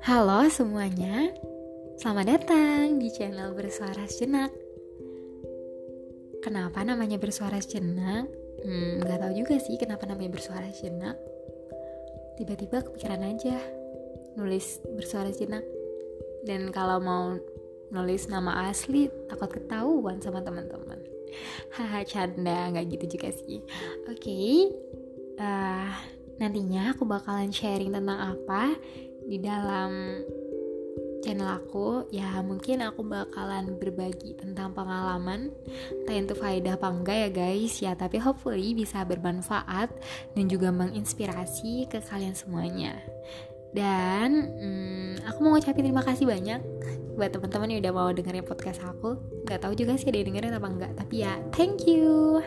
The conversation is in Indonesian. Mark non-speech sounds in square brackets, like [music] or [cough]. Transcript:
Halo semuanya, selamat datang di channel Bersuara Sejenak. Kenapa namanya Bersuara Sejenak? Hmm, gak tahu juga sih kenapa namanya Bersuara Sejenak. Tiba-tiba kepikiran aja nulis Bersuara Sejenak. Dan kalau mau nulis nama asli takut ketahuan sama teman-teman. [laughs] Haha canda nggak gitu juga sih. Oke, okay, uh, nantinya aku bakalan sharing tentang apa di dalam channel aku ya mungkin aku bakalan berbagi tentang pengalaman entah itu faedah apa enggak ya guys ya tapi hopefully bisa bermanfaat dan juga menginspirasi ke kalian semuanya. Dan hmm, aku mau ngucapin terima kasih banyak buat teman-teman yang udah mau dengerin podcast aku. Nggak tahu juga sih ada yang dengerin apa enggak tapi ya thank you